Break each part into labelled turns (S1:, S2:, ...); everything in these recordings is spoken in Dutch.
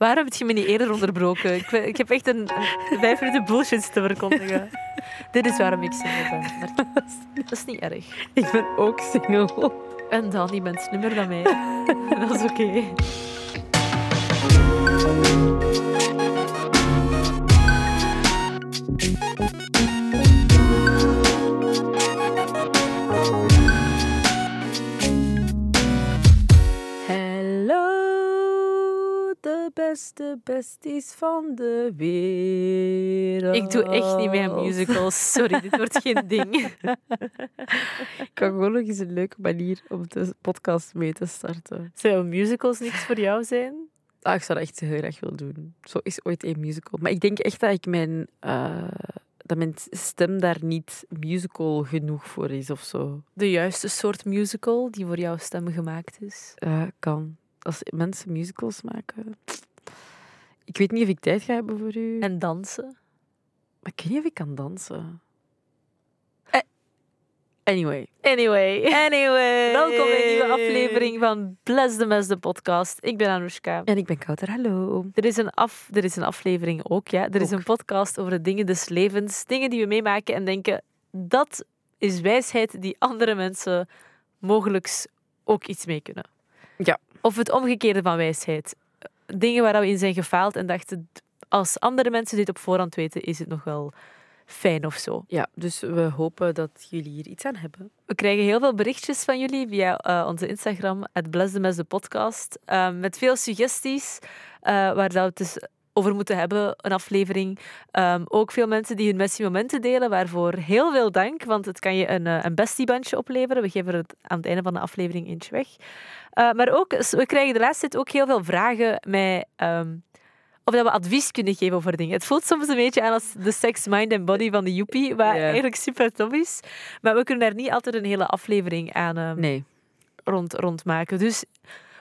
S1: Waarom heb je me niet eerder onderbroken? Ik, ik heb echt een, een vijf minuten bullshit te verkondigen. Dit is waarom ik single ben. Maar dat is niet erg.
S2: Ik ben ook single.
S1: En dan, je bent slimmer dan mij. Dat is oké.
S2: Beste besties van de wereld.
S1: Ik doe echt niet mee aan musicals. Sorry, dit wordt geen ding.
S2: Ik kan gewoon nog eens een leuke manier om de podcast mee te starten.
S1: Zou musicals niks voor jou zijn?
S2: Ah, ik zou dat echt heel graag willen doen. Zo is ooit een musical. Maar ik denk echt dat ik mijn, eh, dat mijn stem daar niet musical genoeg voor is of zo.
S1: De juiste soort musical die voor jouw stem gemaakt is.
S2: Eh, kan. Als mensen musicals maken. Ik weet niet of ik tijd ga hebben voor u.
S1: En dansen.
S2: Maar ik weet niet of ik kan dansen.
S1: Eh.
S2: Anyway.
S1: Anyway.
S2: Anyway.
S1: Welkom bij een nieuwe aflevering van Bless the Mess, de podcast. Ik ben Anoushka.
S2: En ik ben Kouter. Hallo.
S1: Er is, een af, er is een aflevering ook, ja. Er is
S2: Ook.
S1: een podcast over de dingen des levens. Dingen die we meemaken en denken, dat is wijsheid die andere mensen mogelijk ook iets mee kunnen.
S2: Ja.
S1: Of het omgekeerde van wijsheid. Dingen waar we in zijn gefaald en dachten, als andere mensen dit op voorhand weten, is het nog wel fijn of zo.
S2: Ja, dus we hopen dat jullie hier iets aan hebben.
S1: We krijgen heel veel berichtjes van jullie via eh, onze Instagram, het de podcast, eh, met veel suggesties eh, waar dat we dus over moeten hebben, een aflevering. Ehm, ook veel mensen die hun messie momenten delen, waarvoor heel veel dank, want het kan je een, eh, een bestiebandje opleveren. We geven het aan het einde van de aflevering eentje weg. Eh, maar ook, we krijgen de laatste tijd ook heel veel vragen met... ehm, of dat we advies kunnen geven over dingen. Het voelt soms een beetje aan als de sex, mind en body van de joepie, wat eigenlijk super tof is. Maar we kunnen daar niet altijd een hele aflevering aan ehm,
S2: Nee.
S1: rond, rondmaken. Dus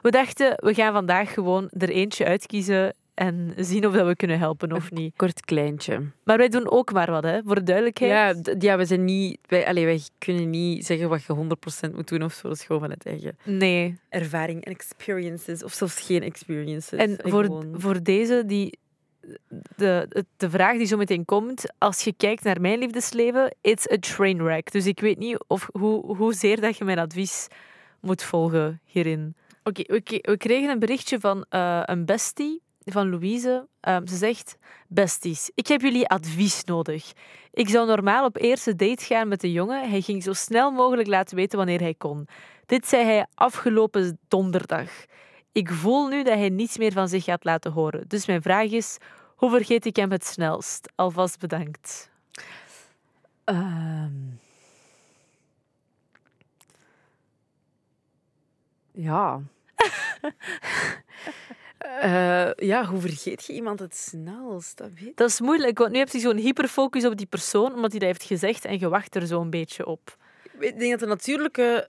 S1: we dachten, we gaan vandaag gewoon er eentje uitkiezen en zien of dat we kunnen helpen of niet.
S2: Kort kleintje.
S1: Maar wij doen ook maar wat, hè, voor de duidelijkheid.
S2: Ja, ja, we zijn niet... Wij, allee, wij kunnen niet zeggen wat je 100% moet doen of zo. Dat is gewoon vanuit eigen
S1: Nee.
S2: ervaring en experiences. Of zelfs geen experiences.
S1: En voor,
S2: gewoon-
S1: voor deze, die, de, de, vraag die zo meteen komt, als je kijkt naar mijn liefdesleven, it's a train wreck. Dus ik weet niet of, hoe, hoezeer dat je mijn advies moet volgen hierin. Oké, we kregen een berichtje van eh, een bestie, van Louise. Ehm, ze zegt, besties, ik heb jullie advies nodig. Ik zou normaal op eerste date gaan met de jongen. Hij ging zo snel mogelijk laten weten wanneer hij kon. Dit zei hij afgelopen donderdag. Ik voel nu dat hij niets meer van zich gaat laten horen. Dus mijn vraag is, hoe vergeet ik hem het snelst? Alvast bedankt.
S2: Ehm. ja. Eh, ja, hoe vergeet je iemand het snelst? Dat weet
S1: Dat is moeilijk, want nu heb je zo'n hyperfocus op die persoon, omdat hij dat heeft gezegd en je wacht er zo'n beetje op.
S2: Ik denk dat de natuurlijke...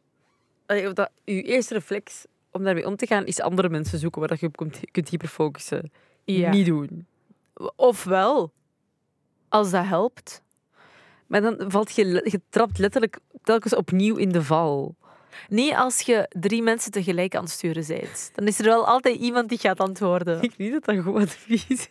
S2: of dat je eerste reflex om daarmee om te gaan, is andere mensen zoeken waar dat je op kunt, hyperfocussen. Niet doen.
S1: Ofwel, als dat helpt.
S2: Maar dan valt je, je trapt letterlijk telkens opnieuw in de val.
S1: Niet als je drie mensen tegelijk aan het sturen bent. Dan is er wel altijd iemand die gaat antwoorden.
S2: Ik weet dat dat goed advies is.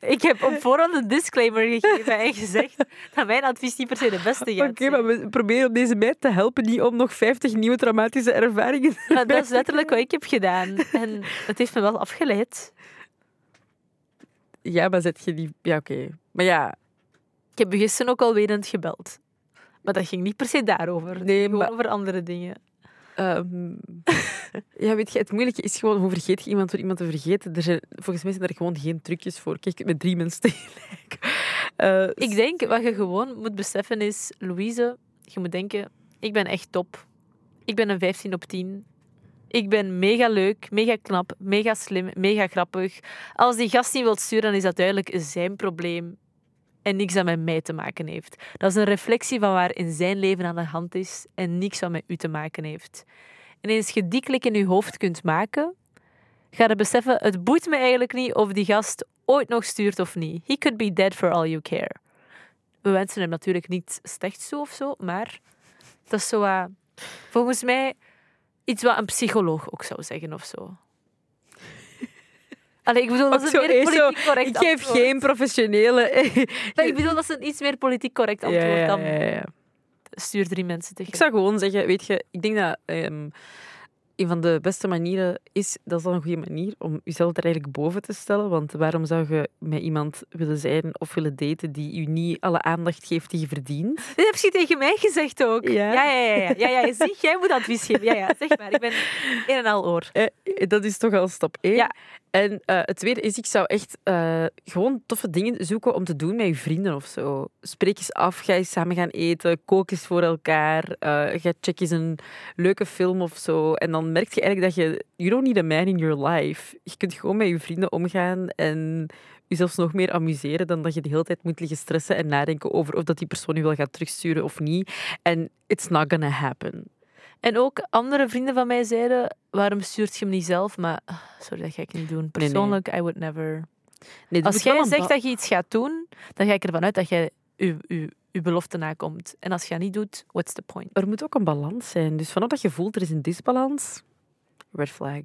S1: Ik heb op voorhand een disclaimer gegeven en gezegd dat mijn advies niet per se de beste gaat
S2: Oké, maar we proberen om deze meid te helpen, niet om nog 50 nieuwe traumatische ervaringen
S1: Maar dat is letterlijk wat ik heb gedaan. En het heeft me wel afgeleid.
S2: Ja, maar zet je die... Ja, oké. Maar ja,
S1: Ik heb gisteren ook al wenend gebeld. Maar dat ging niet per se daarover.
S2: Nee, maar-
S1: over andere dingen.
S2: ehm, ja, weet je, het moeilijke is gewoon, hoe vergeet je iemand door iemand te vergeten? Er zijn, volgens mij zijn er gewoon geen trucjes voor. Kijk, met drie mensen tegelijk. Eh,
S1: Ik denk, wat je gewoon moet beseffen is... Louise, je moet denken, ik ben echt top. Ik ben een 15 op 10. Ik ben mega leuk, mega knap, mega slim, mega grappig. Als die gast niet wilt sturen, dan is dat duidelijk zijn probleem en niks dat met mij te maken heeft. Dat is een reflectie van waar in zijn leven aan de hand is en niks wat met u te maken heeft. En eens je die klik in je hoofd kunt maken, ga je beseffen, het boeit me eigenlijk niet of die gast ooit nog stuurt of niet. He could be dead for all you care. We wensen hem natuurlijk niet slecht zo of zo, maar dat is zo wat, volgens mij iets wat een psycholoog ook zou zeggen of zo. Allee, ik bedoel, dat is meer politiek correct
S2: Ik geef
S1: antwoord.
S2: geen professionele...
S1: Maar ik bedoel, dat is een iets meer politiek correct antwoord
S2: ja,
S1: dan
S2: ja, ja.
S1: stuur drie mensen
S2: Ik
S1: tegen.
S2: zou gewoon zeggen, weet je, ik denk dat ehm, een van de beste manieren is, dat is al een goede manier, om jezelf er eigenlijk boven te stellen. Want waarom zou je met iemand willen zijn of willen daten die je niet alle aandacht geeft die je verdient?
S1: Dit heb je tegen mij gezegd ook.
S2: Ja?
S1: ja, ja. ja, ja. ja, ja. Zie, jij moet advies geven. Ja, ja, zeg maar. Ik ben een en al oor.
S2: Eh, dat is toch al stap één.
S1: Ja.
S2: En eh, het tweede is, ik zou echt eh, gewoon toffe dingen zoeken om te doen met je vrienden of zo. Spreek eens af, ga eens samen gaan eten, kook eens voor elkaar, eh, ga check eens een leuke film of zo. En dan merk je eigenlijk dat je, you don't need a man in your life. Je kunt gewoon met je vrienden omgaan en jezelf nog meer amuseren dan dat je de hele tijd moet liggen stressen en nadenken over of dat die persoon je wil gaan terugsturen of niet. En it's not gonna happen.
S1: En ook andere vrienden van mij zeiden, waarom stuurt je hem niet zelf? Maar, ah, sorry, dat ga ik niet doen.
S2: nee.
S1: Persoonlijk, I would never.
S2: Nee, er
S1: Als
S2: wel
S1: jij zegt dat je iets gaat doen, dan ga ik ervan uit dat jij je, je, je belofte nakomt. En als je dat niet doet, what's the point?
S2: er moet ook een balans zijn. Dus vanaf dat je voelt er is een disbalans, red flag.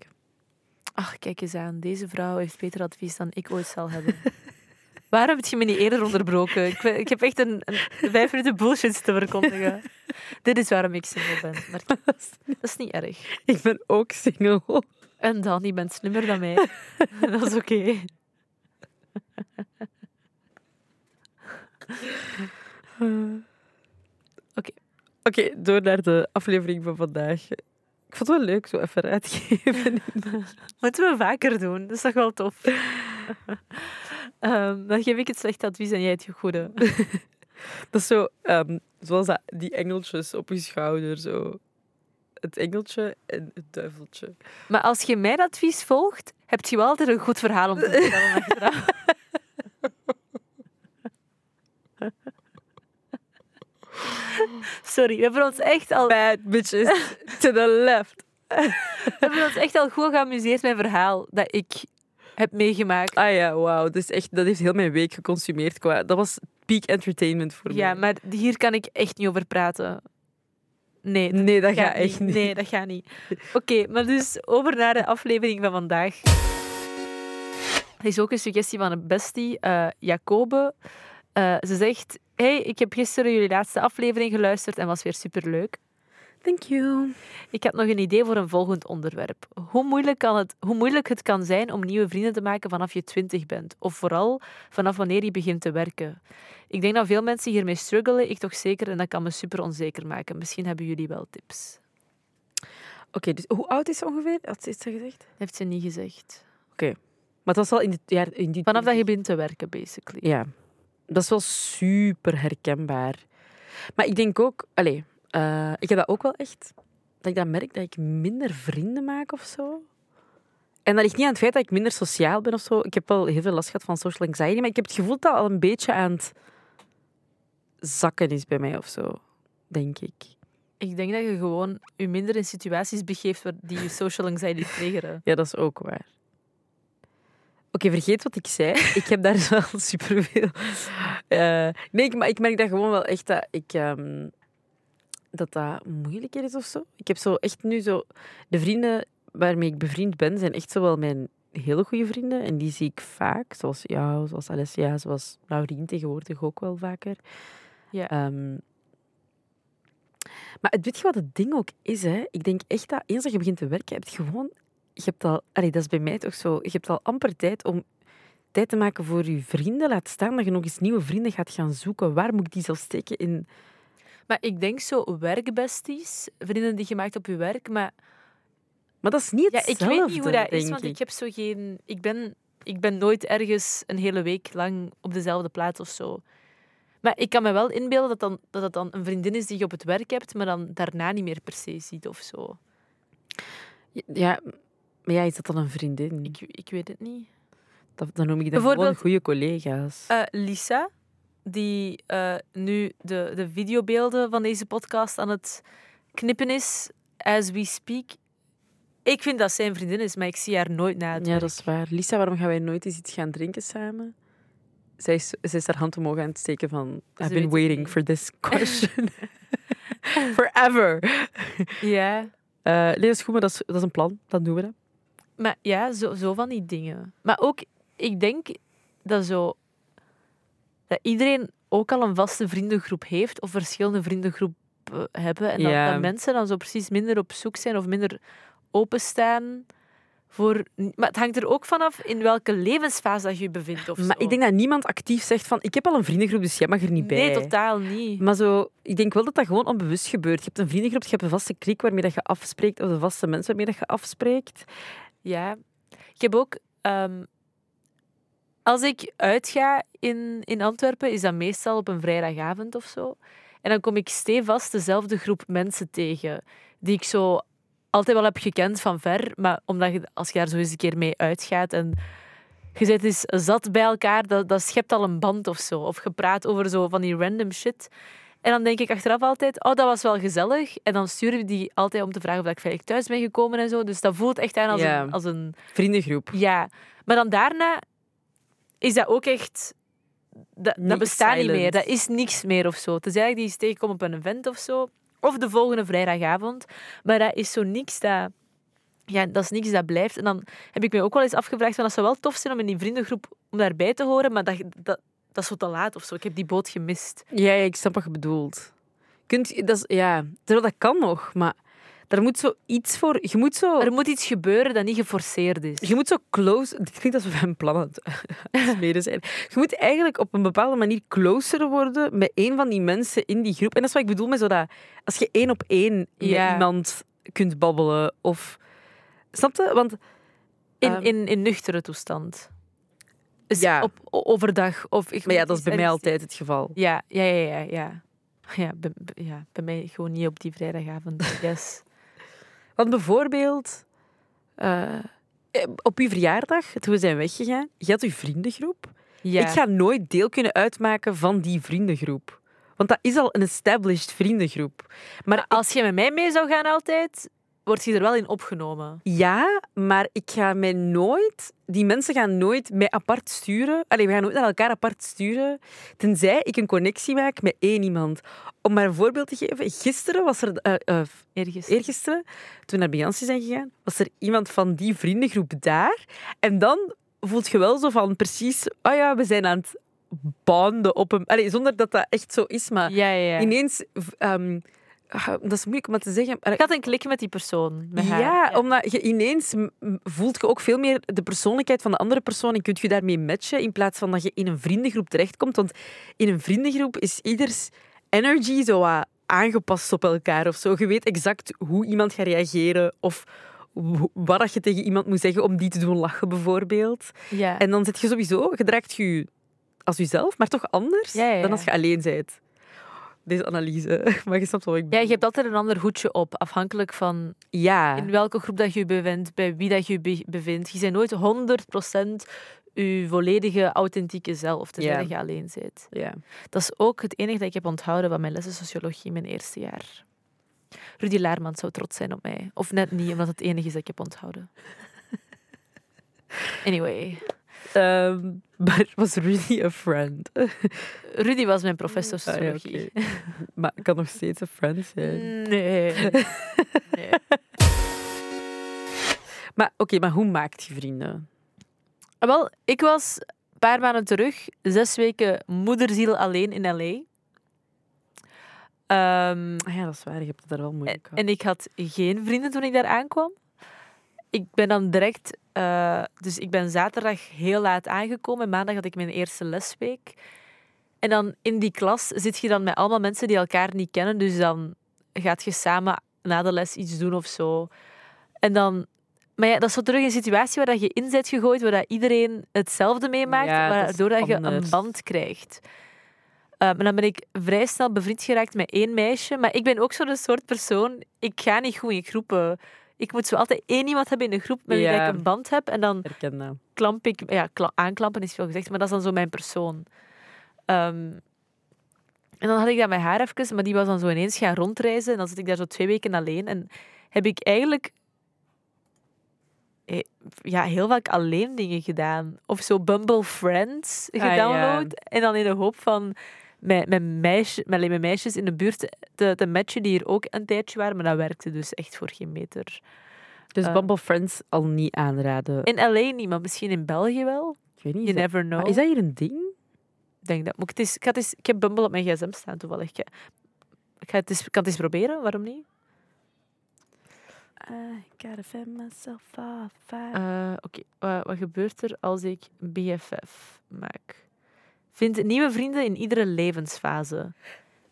S1: Ach, kijk eens aan. Deze vrouw heeft beter advies dan ik ooit zal hebben. Waarom heb je me niet eerder onderbroken? Ik, ben- ik heb echt een, een vijf minuten bullshit te verkondigen. Dit is waarom ik single ben. Maar dat is niet erg.
S2: Ik ben ook single.
S1: En dan, je bent slimmer dan mij. Dat is oké.
S2: Oké, door naar de aflevering van vandaag. Ik vond het wel leuk, zo even uitgeven.
S1: Moeten we vaker doen. Dat is toch wel tof. Ehm, dan geef ik het slechte advies en jij het goede.
S2: Dat is zo, ehm, zoals dat, die engeltjes op je schouder. Zo. Het engeltje en het duiveltje.
S1: Maar als je mijn advies volgt, heb je wel altijd een goed verhaal om te vertellen achteraf. Sorry, we hebben ons echt al, we
S2: Bad bitches to the left.
S1: hebben ons echt al goed geamuseerd met verhaal dat ik heb meegemaakt.
S2: Ah ja, wauw. Dus echt, dat heeft heel mijn week geconsumeerd. Qua, dat was peak entertainment voor
S1: Ja,
S2: mij.
S1: maar hier kan ik echt niet over praten. Nee, dat
S2: Nee, dat
S1: gaat
S2: gaat echt niet.
S1: Nee, dat gaat niet. Oké, maar dus over naar de aflevering van vandaag. Er is ook een suggestie van een bestie, eh, Jacobe. Eh, ze zegt: Hey, ik heb gisteren jullie laatste aflevering geluisterd en was weer superleuk.
S2: Thank you.
S1: Ik had nog een idee voor een volgend onderwerp. Hoe moeilijk, kan het, hoe moeilijk het kan zijn om nieuwe vrienden te maken vanaf je twintig bent. Of vooral vanaf wanneer je begint te werken. Ik denk dat veel mensen hiermee struggelen, ik toch zeker, en dat kan me super onzeker maken. Misschien hebben jullie wel tips.
S2: Oké, dus hoe oud is ze ongeveer? Had ze iets gezegd?
S1: Heeft ze niet gezegd.
S2: Maar het was al in, dit jaar, in die
S1: Vanaf dat je begint te werken, basically.
S2: Ja, dat is wel super herkenbaar. Maar ik denk ook, allez, eh, ik heb dat ook wel echt, dat ik dat merk dat ik minder vrienden maak of zo. En dat ligt niet aan het feit dat ik minder sociaal ben of zo. Ik heb wel heel veel last gehad van social anxiety, maar ik heb het gevoel dat al een beetje aan het zakken is bij mij of zo, denk ik.
S1: Ik denk dat je gewoon je minder in situaties begeeft waar die je social anxiety triggeren.
S2: Ja, dat is ook waar. Oké, vergeet wat ik zei. Ik heb daar wel superveel... eh nee, ik, maar ik merk dat gewoon wel echt dat ik... ehm, dat dat moeilijker is of zo. Ik heb zo echt nu zo... De vrienden waarmee ik bevriend ben, zijn echt zo wel mijn hele goede vrienden. En die zie ik vaak. Zoals jou, zoals Alessia, zoals Laurien tegenwoordig ook wel vaker.
S1: Ja.
S2: Ehm, maar het weet je wat het ding ook is? Hè? Ik denk echt dat eens dat je begint te werken, heb je gewoon... Je hebt al... Allee, dat is bij mij toch zo. Je hebt al amper tijd om tijd te maken voor je vrienden. Laat staan dat je nog eens nieuwe vrienden gaat gaan zoeken. Waar moet ik die zelf steken in...
S1: Maar ik denk zo werkbesties, vrienden die je maakt op je werk, maar
S2: Maar dat is niet
S1: Ja, ik weet niet hoe dat is, want ik heb zo geen... Ik ben, ik ben nooit ergens een hele week lang op dezelfde plaats of zo. Maar ik kan me wel inbeelden dat, dan, dat het dan een vriendin is die je op het werk hebt, maar dan daarna niet meer per se ziet of zo.
S2: Ja, maar ja, is dat dan een vriendin?
S1: Ik, ik weet het niet.
S2: Dat, dan noem ik dan gewoon goede collega's.
S1: Eh, Lisa, die eh, nu de, de videobeelden van deze podcast aan het knippen is, as we speak. Ik vind dat zij een vriendin is, maar ik zie haar nooit na het
S2: ja,
S1: werk.
S2: dat is waar. Lisa, waarom gaan wij nooit eens iets gaan drinken samen? Zij is, zij is haar hand omhoog aan het steken van...
S1: Ze
S2: I've been waiting for this question. Forever.
S1: Ja,
S2: Eh nee, dat is goed, maar dat is, dat is een plan. Dan doen we dat.
S1: Maar ja, zo, zo van die dingen. Maar ook, ik denk dat zo... Dat iedereen ook al een vaste vriendengroep heeft of verschillende vriendengroepen hebben. En dat,
S2: Ja.
S1: dat mensen dan zo precies minder op zoek zijn of minder openstaan voor... Maar het hangt er ook vanaf in welke levensfase dat je je bevindt. Of
S2: Maar
S1: zo.
S2: ik denk dat niemand actief zegt van ik heb al een vriendengroep, dus jij mag er niet bij.
S1: Nee, totaal niet.
S2: Maar zo, ik denk wel dat dat gewoon onbewust gebeurt. Je hebt een vriendengroep, je hebt een vaste klik waarmee dat je afspreekt, of de vaste mensen waarmee dat je afspreekt.
S1: Ja. Ik heb ook... ehm, als ik uitga in, in Antwerpen, is dat meestal op een vrijdagavond of zo. En dan kom ik stevast dezelfde groep mensen tegen, die ik zo altijd wel heb gekend van ver. Maar omdat als je daar zo eens een keer mee uitgaat en je zit eens zat bij elkaar, dat, dat schept al een band of zo. Of je praat over zo van die random shit. En dan denk ik achteraf altijd, oh, dat was wel gezellig. En dan sturen we die altijd om te vragen of ik veilig thuis ben gekomen en zo. Dus dat voelt echt aan als,
S2: Ja.
S1: een, als een...
S2: Vriendengroep.
S1: Ja. Maar dan daarna is dat ook echt... Dat, bestaat niet meer. Dat is niks meer of zo. Tenzij ik die eens tegenkom op een event of zo. Of de volgende vrijdagavond. Maar dat is zo niks dat... Ja, dat is niks dat blijft. En dan heb ik me ook wel eens afgevraagd van dat zou wel tof zijn om in die vriendengroep om daarbij te horen, maar dat, dat, dat is zo te laat of zo. Ik heb die boot gemist.
S2: Ja, ja, ik snap wat je bedoelt. Kunt, dat is, ja, terwijl dat kan nog, maar daar moet zo iets voor... Je moet zo...
S1: Er moet iets gebeuren dat niet geforceerd is.
S2: Je moet zo close... Het klinkt alsof we een plan aan het aan het smeden zijn. Je moet eigenlijk op een bepaalde manier closer worden met een van die mensen in die groep. En dat is wat ik bedoel met zo dat... Als je één op één
S1: Ja.
S2: met iemand kunt babbelen of... Snap je? Want...
S1: In,
S2: Ehm,
S1: in, in nuchtere toestand.
S2: Ja.
S1: op, overdag. Of ik
S2: Maar ja, dat is bij mij altijd het geval.
S1: Ja, ja, ja, ja. Ja, ja, bij, ja, bij mij gewoon niet op die vrijdagavond. Yes.
S2: Want bijvoorbeeld... eh, eh, op uw verjaardag, toen we zijn weggegaan, je had uw vriendengroep.
S1: Ja.
S2: Ik ga nooit deel kunnen uitmaken van die vriendengroep. Want dat is al een established vriendengroep. Maar
S1: Als je met mij mee zou gaan altijd, word je er wel in opgenomen.
S2: ja, maar ik ga mij nooit... Die mensen gaan nooit mij apart sturen. Allee, we gaan nooit naar elkaar apart sturen. Tenzij ik een connectie maak met één iemand. Om maar een voorbeeld te geven. Gisteren was er... eh, eh,
S1: Ergens.
S2: eergisteren, toen we naar Beyoncé zijn gegaan, was er iemand van die vriendengroep daar. En dan voelt je wel zo van precies... Oh ja, we zijn aan het bonden op een... Allee, zonder dat dat echt zo is, maar...
S1: Ja, ja, ja.
S2: Ineens... ehm, dat is moeilijk om te zeggen.
S1: Ik had een klik met die persoon. Met haar.
S2: ja, omdat je ineens voelt je ook veel meer de persoonlijkheid van de andere persoon en kunt je daarmee matchen in plaats van dat je in een vriendengroep terechtkomt. Want in een vriendengroep is ieders energy zo wat aangepast op elkaar of zo. Je weet exact hoe iemand gaat reageren of wat dat je tegen iemand moet zeggen om die te doen lachen, bijvoorbeeld.
S1: Ja.
S2: En dan zit je sowieso, gedraagt je als jezelf, maar toch anders
S1: Ja, ja, ja.
S2: dan als je alleen bent. Deze analyse. Maar je snapt wat ik
S1: ja, je hebt altijd een ander hoedje op, afhankelijk van
S2: Ja.
S1: in welke groep dat je je bevindt, bij wie dat je je be- bevindt. Je bent nooit 100% je volledige, authentieke zelf, dat je alleen bent.
S2: ja.
S1: Dat is ook het enige dat ik heb onthouden van mijn lessen sociologie in mijn eerste jaar. Rudy Laarman zou trots zijn op mij. Of net niet, omdat het enige is dat ik heb onthouden. Anyway.
S2: Ehm, maar was Rudy een friend?
S1: Rudy was mijn professor
S2: Ah, ja,
S1: sociologie.
S2: maar kan nog steeds een friend zijn.
S1: Nee. nee.
S2: Maar oké, maar hoe maakt je vrienden?
S1: Ah, Wel, ik was een paar maanden terug, zes weken moederziel alleen in L.A. Ehm,
S2: Ah ja, dat is waar. Je hebt het daar wel moeilijk
S1: en ik had geen vrienden toen ik daar aankwam. Ik ben dan direct... eh, dus ik ben zaterdag heel laat aangekomen. Maandag had ik mijn eerste lesweek. En dan in die klas zit je dan met allemaal mensen die elkaar niet kennen. Dus dan gaat je samen na de les iets doen of zo. En dan... Maar ja, dat is zo terug een situatie waar dat je in bent gegooid, waar dat iedereen hetzelfde meemaakt,
S2: Ja,
S1: waardoor dat je een band krijgt. Uh, maar dan ben ik vrij snel bevriend geraakt met één meisje. Maar ik ben ook zo'n soort persoon, ik ga niet goed in groepen. Ik moet zo altijd één iemand hebben in de groep met wie
S2: Ja.
S1: ik een band heb. En dan klamp ik... Ja, kla- aanklampen is veel gezegd, maar dat is dan zo mijn persoon. Ehm, en dan had ik dat met haar even, maar die was dan zo ineens gaan rondreizen. En dan zit ik daar zo twee weken alleen. En heb ik eigenlijk eh, ja, heel vaak alleen dingen gedaan. Of zo Bumble Friends
S2: Ah, ja.
S1: gedownload. En dan in de hoop van met, met, meisje, met, alleen met meisjes in de buurt te, te matchen die hier ook een tijdje waren. Maar dat werkte dus echt voor geen meter.
S2: Dus
S1: Eh.
S2: Bumble Friends al niet aanraden.
S1: In LA niet, maar misschien in België wel.
S2: Ik weet niet.
S1: You
S2: is dat-
S1: never know.
S2: is dat hier een ding?
S1: Ik denk dat. Maar het is, ik, ga het eens- ik heb Bumble op mijn gsm staan toevallig. Ik, ik ga het eens, ik kan het eens proberen, waarom niet?
S2: I gotta fend myself off.
S1: Eh, Oké, Wa- wat gebeurt er als ik BFF maak? Vind nieuwe vrienden in iedere levensfase.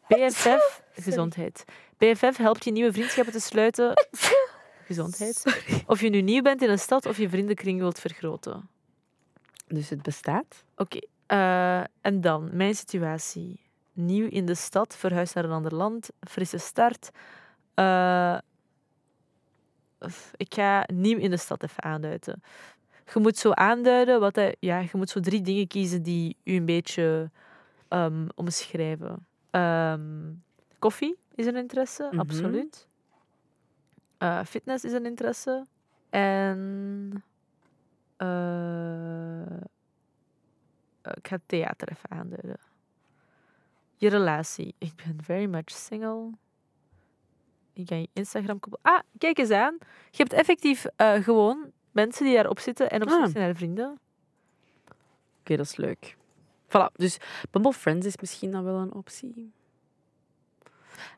S1: BFF, gezondheid. BFF helpt je nieuwe vriendschappen te sluiten. Gezondheid. Of je nu nieuw bent in een stad of je vriendenkring wilt vergroten.
S2: Dus het bestaat?
S1: Oké, eh, en dan mijn situatie. Nieuw in de stad, verhuis naar een ander land, frisse start. Eh, ik ga nieuw in de stad even aanduiden. Je moet zo aanduiden wat hij, ja, je moet zo drie dingen kiezen die u een beetje ehm, omschrijven. Ehm, koffie is een interesse,
S2: Mhm.
S1: absoluut. Eh, fitness is een interesse. En eh, ik ga theater even aanduiden. Je relatie. Ik ben very much single. Ik ga je Instagram koppelen. Ah, kijk eens aan. Je hebt effectief eh, gewoon mensen die daarop zitten en op zoek
S2: Ah.
S1: zijn naar vrienden.
S2: Oké, dat is leuk. Voilà, dus Bumble Friends is misschien dan wel een optie.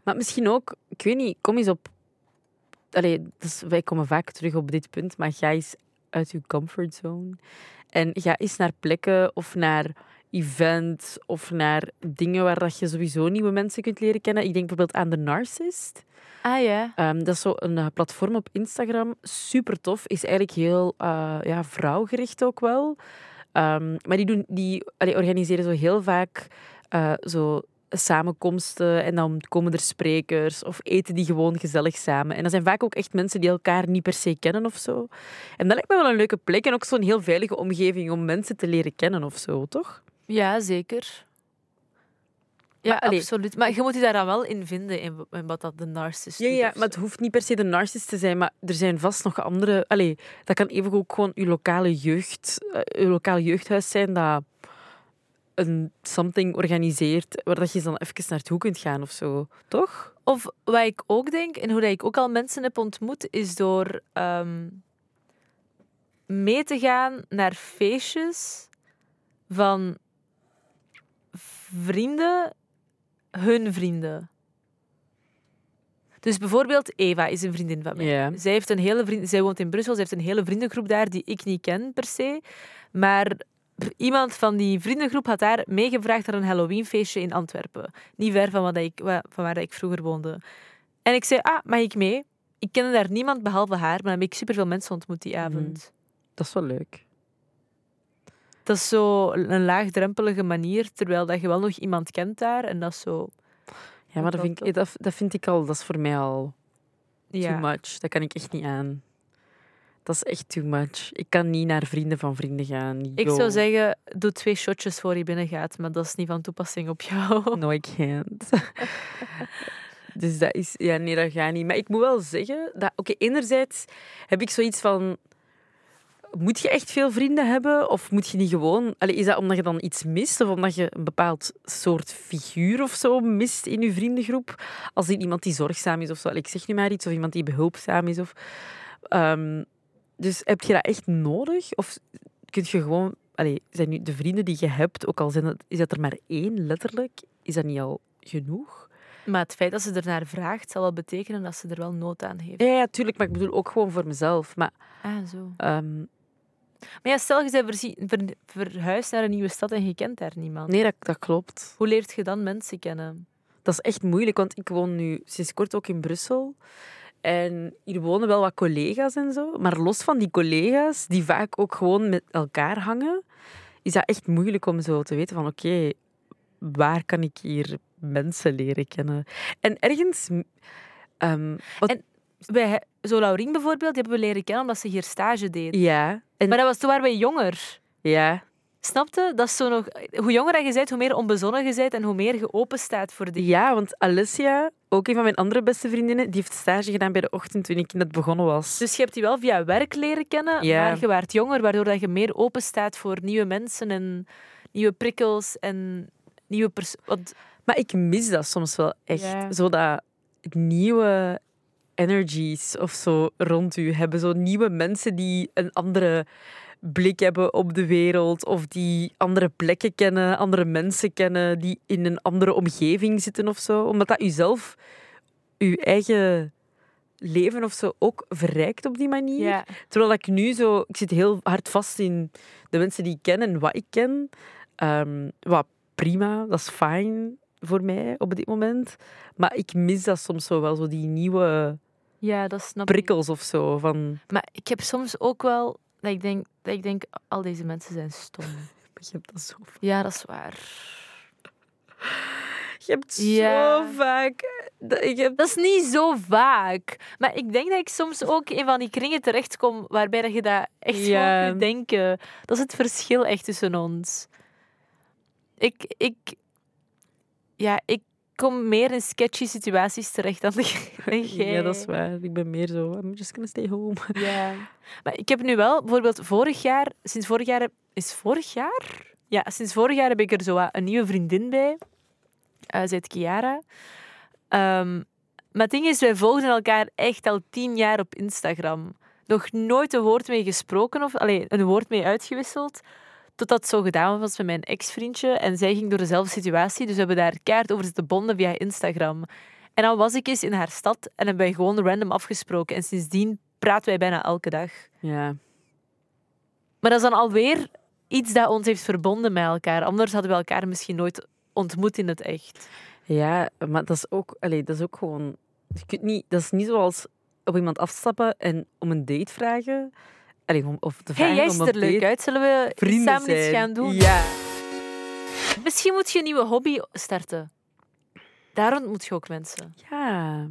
S2: Maar misschien ook, ik weet niet, kom eens op. Allee, dus wij komen vaak terug op dit punt, maar ga eens uit je comfortzone. En ga eens naar plekken of naar events of naar dingen waar dat je sowieso nieuwe mensen kunt leren kennen. Ik denk bijvoorbeeld aan The Narcissist.
S1: Ah ja.
S2: Ehm, dat is zo een eh, platform op Instagram. Super tof. Is eigenlijk heel eh, ja, vrouwgericht ook wel. Ehm, maar die, doen, die allee, organiseren zo heel vaak eh, zo samenkomsten. En dan komen er sprekers of eten die gewoon gezellig samen. En dat zijn vaak ook echt mensen die elkaar niet per se kennen of zo. En dat lijkt me wel een leuke plek. En ook zo'n heel veilige omgeving om mensen te leren kennen of zo, toch?
S1: Ja, zeker. Ja,
S2: Maar,
S1: absoluut. Maar je moet je daar dan wel in vinden, in, in wat dat de narcist
S2: Ja,
S1: doet
S2: ja,
S1: of
S2: maar het hoeft niet per se de narcist te zijn, maar er zijn vast nog andere... Allee, dat kan even ook gewoon uw lokale jeugd, eh, uw lokale jeugdhuis zijn dat een something organiseert waar dat je dan even naartoe kunt gaan of zo. Toch?
S1: Of wat ik ook denk, en hoe dat ik ook al mensen heb ontmoet, is door ehm, mee te gaan naar feestjes van vrienden, hun vrienden. Dus bijvoorbeeld Eva is een vriendin van mij. Zij, heeft een hele vriend, zij woont in Brussel, ze heeft een hele vriendengroep daar die ik niet ken per se. Maar iemand van die vriendengroep had haar meegevraagd naar een Halloweenfeestje in Antwerpen. Niet ver van, wat ik, van waar ik vroeger woonde. En ik zei, ah, mag ik mee? Ik kende daar niemand behalve haar, maar dan heb ik superveel mensen ontmoet die avond.
S2: Dat is wel leuk.
S1: Dat is zo een laagdrempelige manier, terwijl dat je wel nog iemand kent daar. En dat is zo...
S2: Ja, maar dat vind, ik, dat, dat vind ik al... Dat is voor mij al too much. Dat kan ik echt niet aan. Dat is echt too much. Ik kan niet naar vrienden van vrienden gaan.
S1: Ik zou zeggen, doe twee shotjes voor je binnengaat, maar dat is niet van toepassing op jou.
S2: No, I can't. dus dat is... Ja, nee, dat gaat niet. Maar ik moet wel zeggen dat... Oké, enerzijds heb ik zoiets van... Moet je echt veel vrienden hebben? Of moet je niet gewoon... Allee, is dat omdat je dan iets mist? Of omdat je een bepaald soort figuur of zo mist in je vriendengroep? Als in iemand die zorgzaam is of zo. Allee, ik zeg nu maar iets. Of iemand die behulpzaam is. Of, Ehm, dus heb je dat echt nodig? Of kun je gewoon... Allee, zijn nu de vrienden die je hebt, ook al zijn dat, is dat er maar één, letterlijk, is dat niet al genoeg?
S1: Maar het feit dat ze ernaar vraagt, zal wel betekenen dat ze er wel nood aan heeft.
S2: Ja, ja, tuurlijk, maar ik bedoel ook gewoon voor mezelf. Maar
S1: Ah, zo.
S2: ehm,
S1: Maar ja, stel je bent verhuisd naar een nieuwe stad en je kent daar niemand.
S2: nee, dat, dat klopt.
S1: Hoe leert je dan mensen kennen?
S2: Dat is echt moeilijk, want ik woon nu sinds kort ook in Brussel. En hier wonen wel wat collega's en zo. Maar los van die collega's, die vaak ook gewoon met elkaar hangen, is dat echt moeilijk om zo te weten van oké, waar kan ik hier mensen leren kennen? En ergens... ehm, wat-
S1: En- Wij, zo Laurien bijvoorbeeld, die hebben we leren kennen omdat ze hier stage deed.
S2: ja, en,
S1: Maar dat was toen waren wij jonger.
S2: ja,
S1: Snapte? Dat is zo nog... Hoe jonger je bent, hoe meer onbezonnen je bent en hoe meer je open staat voor dingen.
S2: ja, want Alessia, ook een van mijn andere beste vriendinnen, die heeft stage gedaan bij de ochtend toen ik net begonnen was.
S1: Dus je hebt die wel via werk leren kennen,
S2: Ja.
S1: maar je waart jonger, waardoor dat je meer open staat voor nieuwe mensen en nieuwe prikkels en nieuwe persoon.
S2: Maar ik mis dat soms wel echt.
S1: Ja.
S2: Zo dat nieuwe energies of zo rond u hebben. Zo nieuwe mensen die een andere blik hebben op de wereld of die andere plekken kennen, andere mensen kennen, die in een andere omgeving zitten of zo. Omdat dat u zelf, uw eigen leven of zo ook verrijkt op die manier.
S1: Ja.
S2: Terwijl ik nu zo... Ik zit heel hard vast in de mensen die ik ken en wat ik ken. Ehm, wat prima, dat is fijn voor mij op dit moment. Maar ik mis dat soms zo wel, zo die nieuwe
S1: ja, dat snap ik.
S2: prikkels of zo. Van,
S1: Maar ik heb soms ook wel dat ik denk, dat ik denk al deze mensen zijn stom.
S2: je hebt dat zo
S1: Ja, dat is waar.
S2: Je hebt
S1: Ja.
S2: zo vaak... dat- Ik heb...
S1: Dat is niet zo vaak. Maar ik denk dat ik soms ook in van die kringen terechtkom waarbij dat je dat echt
S2: Ja.
S1: kunt denken. Dat is het verschil echt tussen ons. Ik, ik, ja, ik kom meer in sketchy situaties terecht dan, jij.
S2: Ja, dat is waar. Ik ben meer zo... I'm just gonna stay home.
S1: Ja. Maar ik heb nu wel, bijvoorbeeld vorig jaar, sinds vorig jaar, is vorig jaar? Ja, sinds vorig jaar heb ik er zo een nieuwe vriendin bij. Eh zij heet Chiara. Ehm, maar het ding is, wij volgden elkaar echt al tien jaar op Instagram. Nog nooit een woord mee gesproken of alleen een woord mee uitgewisseld. Totdat het zo gedaan was met mijn ex-vriendje. En zij ging door dezelfde situatie. Dus we hebben daar kaart over zitten bonden via Instagram. En dan was ik eens in haar stad en hebben wij gewoon random afgesproken. En sindsdien praten wij bijna elke dag.
S2: Ja.
S1: Maar dat is dan alweer iets dat ons heeft verbonden met elkaar. Anders hadden we elkaar misschien nooit ontmoet in het echt.
S2: Ja, maar dat is ook, allee, dat is ook gewoon. Je kunt niet, dat is niet zoals op iemand afstappen en om een date vragen. Allee, of
S1: Hey, jij ziet er leuk uit. Zullen we samen
S2: zijn.
S1: iets gaan doen?
S2: Ja.
S1: Misschien moet je een nieuwe hobby starten. Daar ontmoet je ook mensen.
S2: ja.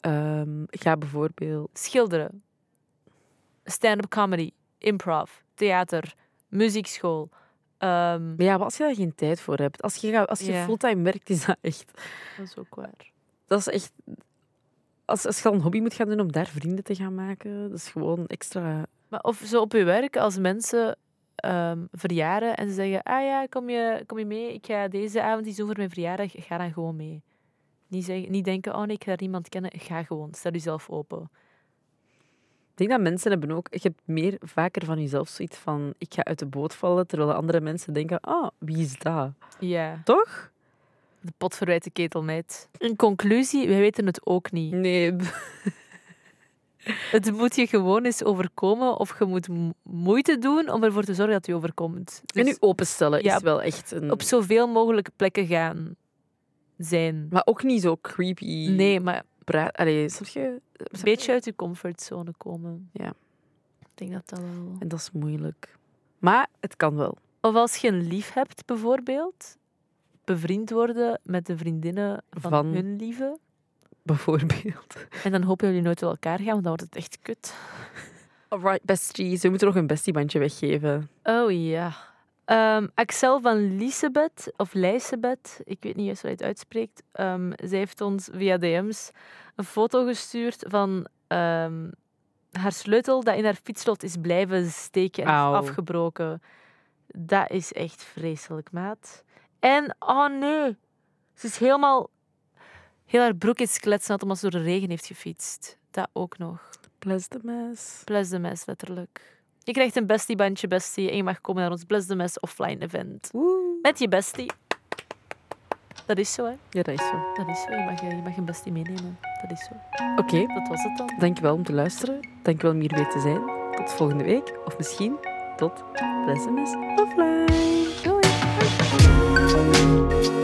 S2: Ehm, ga bijvoorbeeld.
S1: Schilderen. Stand-up comedy. Improv. Theater. Muziekschool. Ehm,
S2: Maar ja, maar als je daar geen tijd voor hebt, als je, als je
S1: Ja.
S2: fulltime werkt, is dat echt.
S1: dat is ook waar.
S2: Dat is echt. Als, als je al een hobby moet gaan doen om daar vrienden te gaan maken, dat is gewoon extra.
S1: Maar of zo op je werk, als mensen ehm, verjaren en ze zeggen: Ah ja, kom je, kom je mee? Ik ga deze avond iets doen voor mijn verjaardag. Ga dan gewoon mee. Niet, zeggen, niet denken: Oh nee, ik ga niemand kennen. Ga gewoon. Stel jezelf open.
S2: Ik denk dat mensen hebben ook. Je hebt meer vaker van jezelf zoiets van: ik ga uit de boot vallen, terwijl de andere mensen denken: ah, wie is dat?
S1: Ja,
S2: Toch?
S1: De pot verwijt de ketel niet. In conclusie, wij weten het ook niet.
S2: Nee.
S1: Het moet je gewoon eens overkomen of je moet mo- moeite doen om ervoor te zorgen dat je overkomt.
S2: En
S1: Dus
S2: nu openstellen
S1: Ja,
S2: is wel echt een.
S1: op zoveel mogelijke plekken gaan zijn.
S2: Maar ook niet zo creepy.
S1: Nee, maar
S2: Praat. Allee, je?
S1: een beetje uit je comfortzone komen.
S2: Ja.
S1: Ik denk dat dat wel...
S2: En dat is moeilijk. Maar het kan wel.
S1: Of als je een lief hebt, bijvoorbeeld, bevriend worden met de vriendinnen van,
S2: Van-
S1: hun lieve.
S2: Bijvoorbeeld.
S1: En dan hopen jullie nooit tot elkaar gaan, want dan wordt het echt kut.
S2: Alright, besties. We moeten nog een bestiebandje weggeven.
S1: Oh ja. Ehm, Axel van Lisebeth, of Lijsebeth, ik weet niet juist hoe hij het uitspreekt. ehm, zij heeft ons via DM's een foto gestuurd van ehm, haar sleutel dat in haar fietslot is blijven steken en is afgebroken. Dat is echt vreselijk, maat. En, oh nee, ze is helemaal... Heel haar broek is kletsnat omdat ze door de regen heeft gefietst. Dat ook nog.
S2: Bless the mess.
S1: Bless the Mess, letterlijk. Je krijgt een bestie-bandje bestie en je mag komen naar ons Bless the Mess offline event.
S2: Woe.
S1: Met je bestie. Dat is zo, hè.
S2: Ja, dat is zo.
S1: Dat is zo. Je mag, je mag een bestie meenemen. Dat is zo.
S2: Oké,
S1: Dat was het dan.
S2: dankjewel om te luisteren. Dankjewel om hier weer te zijn. Tot volgende week. Of misschien tot Bless the mess offline.
S1: thank you